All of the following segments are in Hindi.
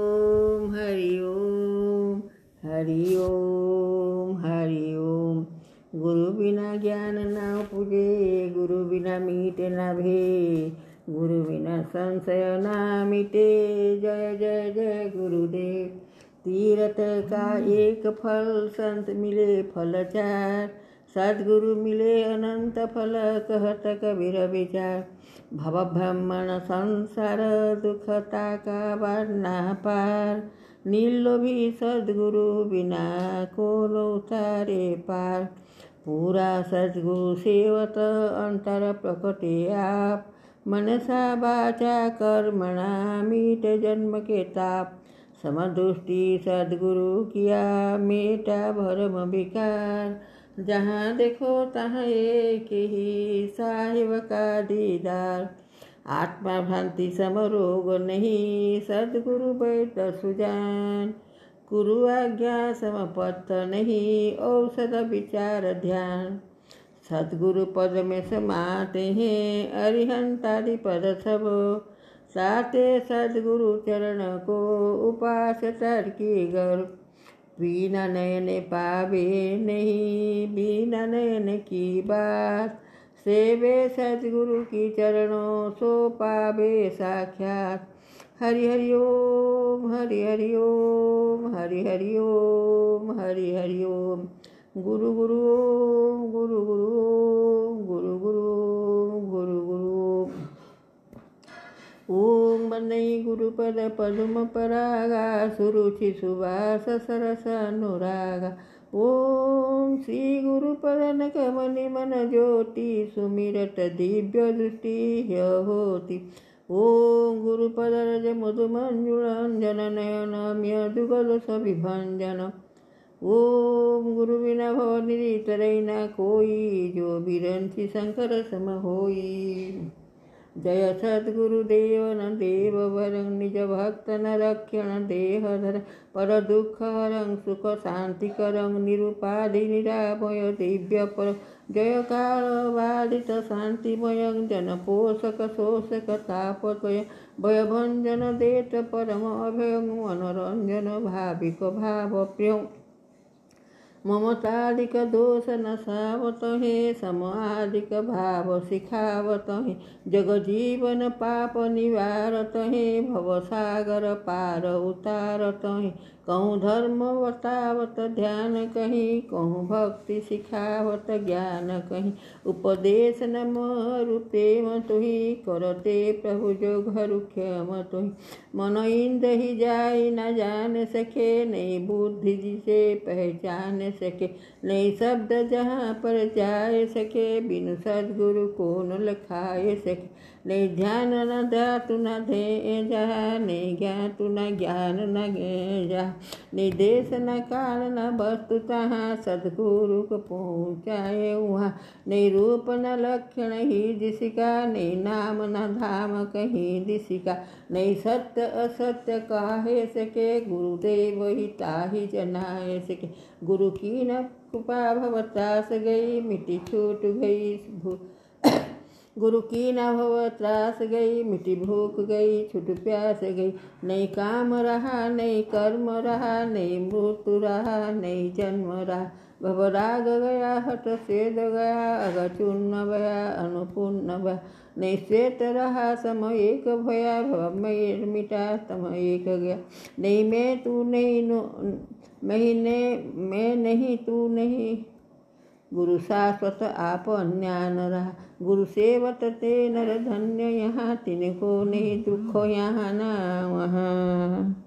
ओम हरि ओम हरि ओम हरि ओम गुरु बिना ज्ञान ना पूजे गुरु बिना मीट ना भे गुरु बिना संशय ना मिटे जय जय जय गुरुदेव तीर्थ का एक फल संत मिले फल चार सद्गुरु मिले अनंत फल कहत कबीर विचार भव भ्रमण संसार दुखता का वरना पार निर्लोभी सद्गुरु बिना को उतारे पार पूरा सद्गुरु सेवत अंतर प्रकटे आप मनसा बाचा कर्मणा मीट जन्म के ताप समदृष्टि सद्गुरु किया मेटा भरम विकार जहाँ देखो तहाँ एक ही साहिब का दीदार आत्मा भ्रांति समरोग नहीं सदगुरु बैठ सुजान गुरु आज्ञा पथ नहीं औषध विचार ध्यान सदगुरु पद में समाते हैं अरिहंतादि पद सब साते सदगुरु चरण को उपास तर की गर्व बिना नयन पावे नहीं बिना नयन की बात सेवे सतगुरु की चरणों सो पावे साक्षात हरि हरि ओम हरि हरि ओम हरि हरि ओम हरि हरि ओम गुरु गुरु ओम गुरु गुरु ओम गुरु गुरु ओम गुरु गुरु ओम बन्नै गुरुपद पदुम परागा सुरुचि सरस अनुरागा ओम श्री गुरुपदन कमनि मन ज्योति सुमिरट दिव्य दृष्टि होती ॐ गुरुपदरज मधुमञ्जुलाञ्जननयनम्यदुगलसविभञ्जन ॐ गुरुविना भवनिरीतरैना कोयि जो बिरन्ति शङ्कर समहोयि जय सद्गुरुदेवन देववरं निजभक्तनरक्षण देहधर भय भंजन देत परम अभय मनोरंजन भाविक भाव मनोरञ्जनभाविकभावप्रियम् ममताधिक दोष नसावत हे समाधिक भाव सिखावत हे जग जीवन पाप निवारत हे भवसागर पार उतारत हे कहूँ धर्म बतावत ध्यान कहीं कहूँ भक्ति सिखावत ज्ञान कहीं उपदेश न मूपे मतुही करते प्रभु जो घर खेम तुही मनो इंद ही जाय न जान सके नहीं बुद्धि जिसे पहचान सके नहीं शब्द जहाँ पर जाय सके बिन सदगुरु को न लखाए सके ने ध्यान न धातु न ध्येय ने ज्ञातु न ज्ञान न गेजा ने देश न काल न वस्तुतः सदगुरु को पहुँचाए वहाँ ने रूप न लक्षण ही दिशिका ने नाम न धाम कही दिशिका नहीं सत्य असत्य काहे सके गुरुदेव ही ताही जनाए सके गुरु की न कृपा भवतास गई मिट्टी छूट गई भू गुरु की न भव त्रास गई मिटी भूख गई छुट प्यास गई नहीं काम रहा नहीं कर्म रहा नहीं मृत्यु रहा नहीं जन्म रहा राग गया हट सेद गया अगर चूर्ण भया अनुपूर्ण भया नहीं श्वेत रहा सम एक भया भव मयर मिटा तम एक गया नहीं मैं तू नहीं महीने मैं नहीं तू नहीं गुरु शाश्वत आप अन्या नरा गुरु से ते नर धन्य यहाँ तीन को नहीं दुख यहाँ न वहाँ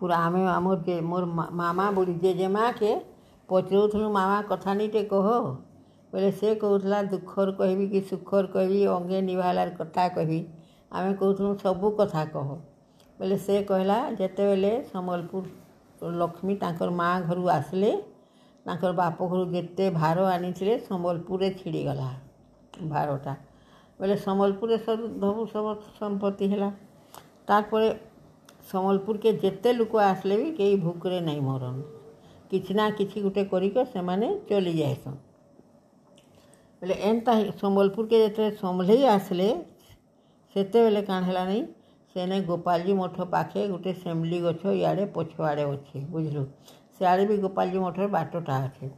पूरा आमे मामो के मोर मामा बुढ़ी जे जे माँ के पचरू थी मामा कथा नहीं टे कहो बोले से कहला दुखर कह कि सुखर कह अंगे निभाल कथा कह आम कौन सबू कथा कह ବୋଇଲେ ସେ କହିଲା ଯେତେବେଳେ ସମ୍ବଲପୁର ଲକ୍ଷ୍ମୀ ତାଙ୍କର ମା' ଘରୁ ଆସିଲେ ତାଙ୍କର ବାପ ଘରୁ ଯେତେ ଭାର ଆଣିଥିଲେ ସମ୍ବଲପୁରରେ ଛିଡ଼ିଗଲା ଭାରଟା ବୋଇଲେ ସମ୍ବଲପୁରରେ ସବୁ ସବୁ ସବୁ ସମ୍ପତ୍ତି ହେଲା ତାପରେ ସମ୍ବଲପୁରକେ ଯେତେ ଲୋକ ଆସିଲେ ବି କେହି ଭୋକରେ ନାଇଁ ମରନ୍ କିଛି ନା କିଛି ଗୋଟେ କରିକି ସେମାନେ ଚଲି ଯାଇସନ୍ ବୋଇଲେ ଏନ୍ତା ସମ୍ବଲପୁରକେ ଯେତେବେଳେ ସମ୍ଭଲେଇ ଆସିଲେ ସେତେବେଳେ କାଣ ହେଲା ନାଇଁ ସେନେ ଗୋପାଳଜୀ ମଠ ପାଖେ ଗୋଟେ ସେମ୍ଲି ଗଛ ଇଆଡ଼େ ପଛଆଡ଼େ ଅଛି ବୁଝିଲୁ ସିଆଡ଼େ ବି ଗୋପାଳଜୀ ମଠର ବାଟଟା ଅଛି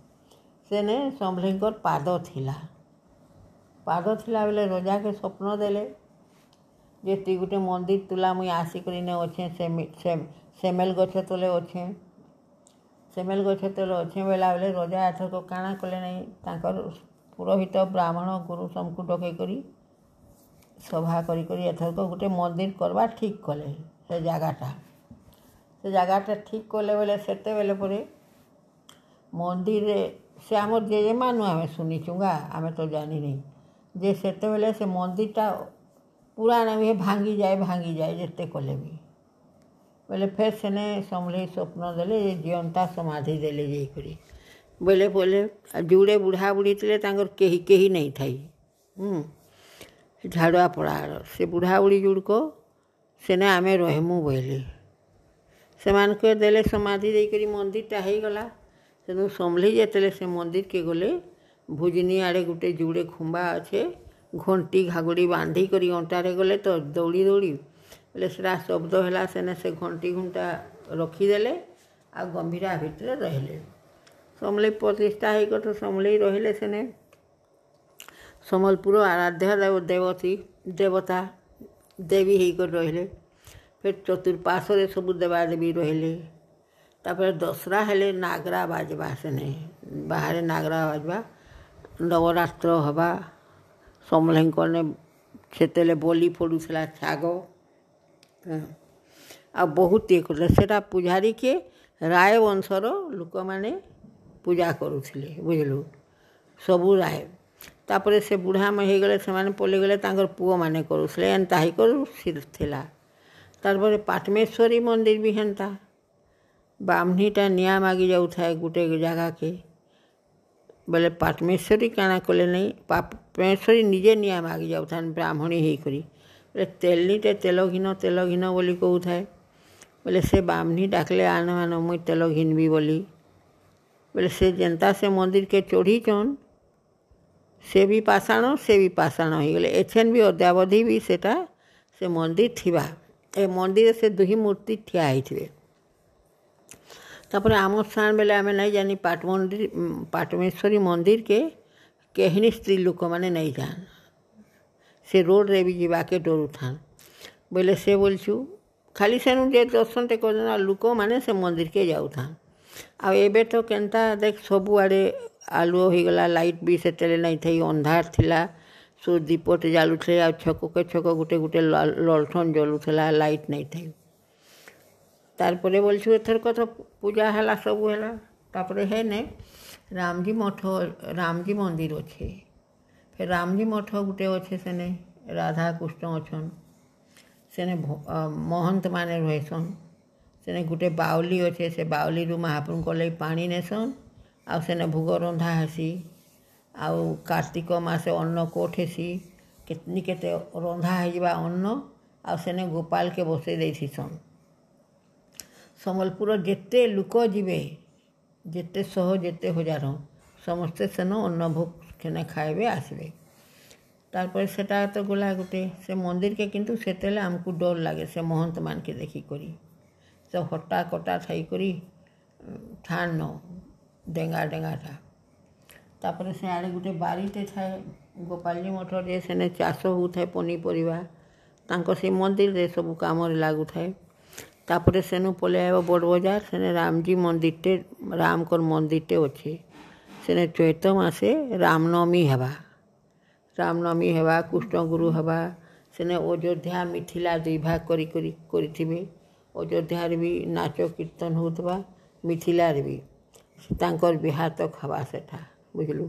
ସେନେ ସମ୍ଭଲେଙ୍କର ପାଦ ଥିଲା ପାଦ ଥିଲା ବେଲେ ରଜାକେ ସ୍ୱପ୍ନ ଦେଲେ ଯେ ତୁଇ ଗୋଟେ ମନ୍ଦିର ତୁଲା ମୁଇଁ ଆସିକରି ନେ ଅଛେ ସେମେଲ ଗଛ ତଳେ ଅଛେ ସେମେଲ ଗଛ ତଳେ ଅଛେ ବେଲା ବେଲେ ରଜା ଏଥରକ କାଣା କଲେ ନାଇଁ ତାଙ୍କର ପୁରୋହିତ ବ୍ରାହ୍ମଣ ଗୁରୁ ସମକୁ ଡକେଇ କରି ସଭା କରି କରି ଏଥରକ ଗୋଟେ ମନ୍ଦିର କରିବା ଠିକ୍ କଲେ ସେ ଜାଗାଟା ସେ ଜାଗାଟା ଠିକ୍ କଲେ ବେଲେ ସେତେବେଲେ ପରେ ମନ୍ଦିରରେ ସେ ଆମର ଜେଜେମା ନୁ ଆମେ ଶୁଣିଛୁ ଗା ଆମେ ତ ଜାଣିନି ଯେ ସେତେବେଳେ ସେ ମନ୍ଦିରଟା ପୁରାଣ ବି ଭାଙ୍ଗିଯାଏ ଭାଙ୍ଗିଯାଏ ଯେତେ କଲେ ବି ବୋଇଲେ ଫେର୍ ସେନେ ସମ୍ଭଳେଇ ସ୍ୱପ୍ନ ଦେଲେ ଯେ ଜିଅନ୍ତା ସମାଧି ଦେଲେ ଯାଇକରି ବୋଇଲେ ବୋଇଲେ ଯୁଡ଼େ ବୁଢ଼ା ବୁଢ଼ୀ ଥିଲେ ତାଙ୍କର କେହି କେହି ନାଇଁ ଥାଇ ଝାଡ଼ୁଆପଡ଼ାର ସେ ବୁଢ଼ା ବୁଢ଼ୀ ଗୁଡ଼ିକ ସେନେ ଆମେ ରହିମୁ ବୋଇଲି ସେମାନଙ୍କେ ଦେଲେ ସମାଧି ଦେଇକରି ମନ୍ଦିରଟା ହେଇଗଲା ତେଣୁ ସମ୍ଭଳି ଯେତେବେଳେ ସେ ମନ୍ଦିରକେ ଗଲେ ଭୁଜିନି ଆଡ଼େ ଗୋଟେ ଯୁଡ଼େ ଖୁମ୍ବା ଅଛେ ଘଣ୍ଟି ଘାଗୁଡ଼ି ବାନ୍ଧିକରି ଅଣ୍ଟାରେ ଗଲେ ତ ଦୌଡ଼ି ଦୌଡ଼ି ବୋଲେ ସେଟା ଶବ୍ଦ ହେଲା ସେନେ ସେ ଘଣ୍ଟି ଘୁଣ୍ଟା ରଖିଦେଲେ ଆଉ ଗମ୍ଭୀରା ଭିତରେ ରହିଲେ ସମଲେଇ ପ୍ରତିଷ୍ଠା ହେଇକରି ସମଲେଇ ରହିଲେ ସେନେ ସମ୍ବଲପୁର ଆରାଧ୍ୟ ଦେବତୀ ଦେବତା ଦେବୀ ହେଇକରି ରହିଲେ ଫେର୍ ଚତୁଃପାର୍ଶ୍ୱରେ ସବୁ ଦେବାଦେବୀ ରହିଲେ ତାପରେ ଦଶହରା ହେଲେ ନାଗରା ବାଜବା ସେନେ ବାହାରେ ନାଗରା ବାଜବା ନବରାତ୍ର ହେବା ସମଲେଇଙ୍କନେ ସେତେବେଳେ ବଲି ପଡ଼ୁଥିଲା ଶାଗ ଆଉ ବହୁତ ଇଏ କରୁଥିଲେ ସେଇଟା ପୂଜାରୀ କିଏ ରାୟ ବଂଶର ଲୋକମାନେ ପୂଜା କରୁଥିଲେ ବୁଝିଲୁ ସବୁ ରାୟ ତାପରେ ସେ ବୁଢ଼ା ହେଇଗଲେ ସେମାନେ ପଲେଇଗଲେ ତାଙ୍କର ପୁଅମାନେ କରୁଥିଲେ ଏନ୍ତା ହେଇକରି ଥିଲା ତାପରେ ପାଟମେଶ୍ୱରୀ ମନ୍ଦିର ବି ହେନ୍ତା ବ୍ରାହ୍ମଣୀଟା ନିଆଁ ମାଗି ଯାଉଥାଏ ଗୋଟେ ଜାଗାକେ ବୋଲେ ପାଟମେଶ୍ୱରୀ କାଣା କଲେ ନାଇଁ ପାଟମେଶ୍ୱରୀ ନିଜେ ନିଆଁ ମାଗି ଯାଉଥାଏ ବ୍ରାହ୍ମଣୀ ହେଇକରି ବୋଲେ ତେଲିଟେ ତେଲ ଘିନ ତେଲ ଘିନ ବୋଲି କହୁଥାଏ ବୋଲେ ସେ ବ୍ରାହ୍ମଣୀ ଡାକିଲେ ଆନ ଆନ ମୁଇଁ ତେଲ ଘିନବି ବୋଲି ବୋଲେ ସେ ଯେନ୍ତା ସେ ମନ୍ଦିରକେ ଚଢ଼ିଛନ୍ ସେ ବି ପାଷାଣ ସେ ବି ପାଷାଣ ହୋଇଗଲେ ଏଛେନ୍ ବି ଅଦ୍ୟାବଧି ବି ସେଟା ସେ ମନ୍ଦିର ଥିବା ଏ ମନ୍ଦିରରେ ସେ ଦୁହି ମୂର୍ତ୍ତି ଠିଆ ହେଇଥିବେ ତାପରେ ଆମ ସ୍ଥାନ ବେଲେ ଆମେ ନାଇଁ ଜାନି ପାଟ ମନ୍ଦିର ପାଟମେଶ୍ୱରୀ ମନ୍ଦିରକେ କେହିନି ସ୍ତ୍ରୀ ଲୋକମାନେ ନେଇ ଯାଆନ୍ ସେ ରୋଡ଼ରେ ବି ଯିବାକେ ଡରୁଥାନ୍ ବୋଇଲେ ସେ ବୋଲଛୁ ଖାଲି ସେନୁ ଯେ ଦର୍ଶନଟେ କରିଦେଲା ଲୋକମାନେ ସେ ମନ୍ଦିରକେ ଯାଉଥାନ୍ ଆଉ ଏବେ ତ କେନ୍ତା ଦେଖ୍ ସବୁଆଡ଼େ ଆଲୁଅ ହେଇଗଲା ଲାଇଟ୍ ବି ସେତେବେଳେ ନାଇଁ ଥାଇ ଅନ୍ଧାର ଥିଲା ସୋ ଦୀପଟେ ଜାଳୁଥିଲେ ଆଉ ଛକକେ ଛକ ଗୋଟେ ଗୋଟେ ଲଣ୍ଠନ ଜଳୁଥିଲା ଲାଇଟ୍ ନାଇଁ ଥାଇ ତାର୍ପରେ ବୋଲଛୁ ଏଥରକ ତ ପୂଜା ହେଲା ସବୁ ହେଲା ତାପରେ ହେନେ ରାମଜୀ ମଠ ରାମଜୀ ମନ୍ଦିର ଅଛେ ଫେର୍ ରାମଜୀ ମଠ ଗୋଟେ ଅଛେ ସେନେ ରାଧା କୃଷ୍ଣ ଅଛନ୍ ସେନେ ମହନ୍ତମାନେ ରହେସନ୍ ସେନେ ଗୁଟେ ବାଉଲି ଅଛେ ସେ ବାଉଲିରୁ ମହାପ୍ରଭୁଙ୍କ ଲାଗି ପାଣି ନେସନ୍ ଆଉ ସେନେ ଭୋଗ ରନ୍ଧା ହେସି ଆଉ କାର୍ତ୍ତିକ ମାସେ ଅନ୍ନ କୋଟ୍ ହେସି କେତନି କେତେ ରନ୍ଧା ହେଇଯିବା ଅନ୍ନ ଆଉ ସେନେ ଗୋପାଳକେ ବସେଇ ଦେଇଥିସନ୍ ସମ୍ବଲପୁର ଯେତେ ଲୋକ ଯିବେ ଯେତେ ଶହ ଯେତେ ହଜାର ସମସ୍ତେ ସେନ ଅନ୍ନ ଭୋଗ ସେନେ ଖାଇବେ ଆସିବେ ତାପରେ ସେଟା ତ ଗଲା ଗୋଟେ ସେ ମନ୍ଦିରକେ କିନ୍ତୁ ସେତେବେଳେ ଆମକୁ ଡର ଲାଗେ ସେ ମହନ୍ତମାନଙ୍କୁ ଦେଖିକରି ତ ହଟା କଟା થઈ କରି ଠାନ ଡେଙ୍ଗା ଡେଙ୍ଗାଟା ତାପରେ ସେଆଡ଼େ ଗୋଟେ ବାରିଟେ ଥାଏ ଗୋପାଳଜୀ ମଠରେ ସେନେ ଚାଷ ହେଉଥାଏ ପନିପରିବା ତାଙ୍କ ସେ ମନ୍ଦିରରେ ସବୁ କାମରେ ଲାଗୁଥାଏ ତାପରେ ସେନୁ ପଳେଇ ଆଇବ ବଡ଼ ବଜାର ସେନେ ରାମଜୀ ମନ୍ଦିରଟେ ରାମଙ୍କର ମନ୍ଦିରଟେ ଅଛି ସେନେ ଚୈତ ମାସେ ରାମନବମୀ ହେବା ରାମନବମୀ ହେବା କୃଷ୍ଣଗୁରୁ ହେବା ସେନେ ଅଯୋଧ୍ୟା ମିଥିଲା ଦୁଇ ଭାଗ କରି କରି କରିଥିବେ अयोध्यार भी नाच कीर्तन होता मिथिलार भी तर भी तो खावा से बुझल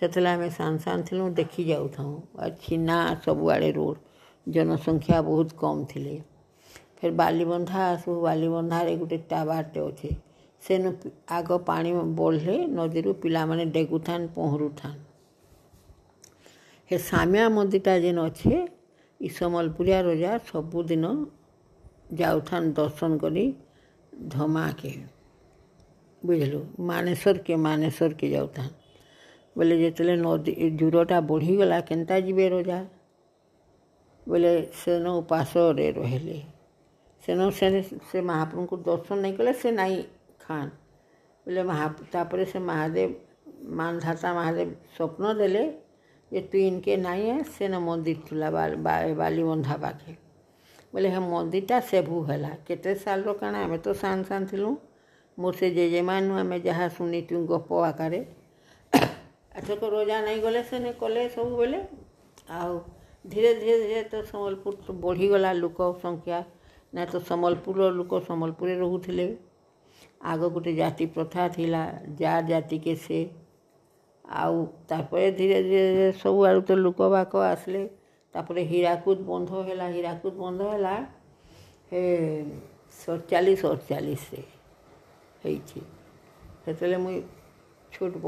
से आम सान सान थी देखी जाऊँ छिना सबुआड़े रोड जनसंख्या बहुत कम थी फिर बालीबंधा आसू बालीबंधार गोटे टावरटे अच्छे से आग पा बढ़े नदी पिला डेगु था पहरु था सामिया मंदिरटा जेन अच्छे ई रोजा सबुदिन जाउथान दर्शन करी धमा के बुझल मानेश्वर के मानेश्वर के जाउथान बोले जिते नदी दूरटा बढ़ीगला केन्ता जीवे रोजा ବୋଲେ ସେନ ଉପାସରେ ରହିଲେ ସେନ ସେ ସେ ମହାପ୍ରଭୁଙ୍କୁ ଦର୍ଶନ ନାଇଁ କଲେ ସେ ନାଇଁ ଖାନ୍ ବୋଲେ ମହା ତାପରେ ସେ ମହାଦେବ ମାନଧାତା ମହାଦେବ ସ୍ୱପ୍ନ ଦେଲେ ଯେ ତୁ ଇନକେ ନାଇଁ ସେନ ମନ୍ଦିର ଥିଲା ବାଲି ବନ୍ଧା ପାଖେ ବୋଇଲେ ହେ ମନ୍ଦିରଟା ସେଭୁ ହେଲା କେତେ ସାଲର କାଣା ଆମେ ତ ସାନ ସାନ ଥିଲୁ ମୋ ସେ ଜେଜେମା'ନୁ ଆମେ ଯାହା ଶୁଣିଛୁ ଗପ ଆକାରେ ଏଥରକ ରୋଜା ନାଇଁ ଗଲେ ସେନେ କଲେ ସବୁବେଳେ ଆଉ ଧୀରେ ଧୀରେ ଧୀରେ ତ ସମ୍ବଲପୁର ବଢ଼ିଗଲା ଲୋକ ସଂଖ୍ୟା ନା ତ ସମ୍ବଲପୁରର ଲୋକ ସମ୍ବଲପୁରରେ ରହୁଥିଲେ ଆଗ ଗୋଟେ ଜାତି ପ୍ରଥା ଥିଲା ଯା ଜାତିକେ ସେ ଆଉ ତାପରେ ଧୀରେ ଧୀରେ ସବୁ ଆଡ଼ୁ ତ ଲୋକବାକ ଆସିଲେ তারপরে হীরাকুদ বন্ধ হেলা হীরাকুদ বন্ধ হেলা ହେ ସତଚାଳିଶ ଅଠଚାଳିଶରେ ହେଇଛି ସେତେବେଳେ ମୁଇଁ ଛୋଟ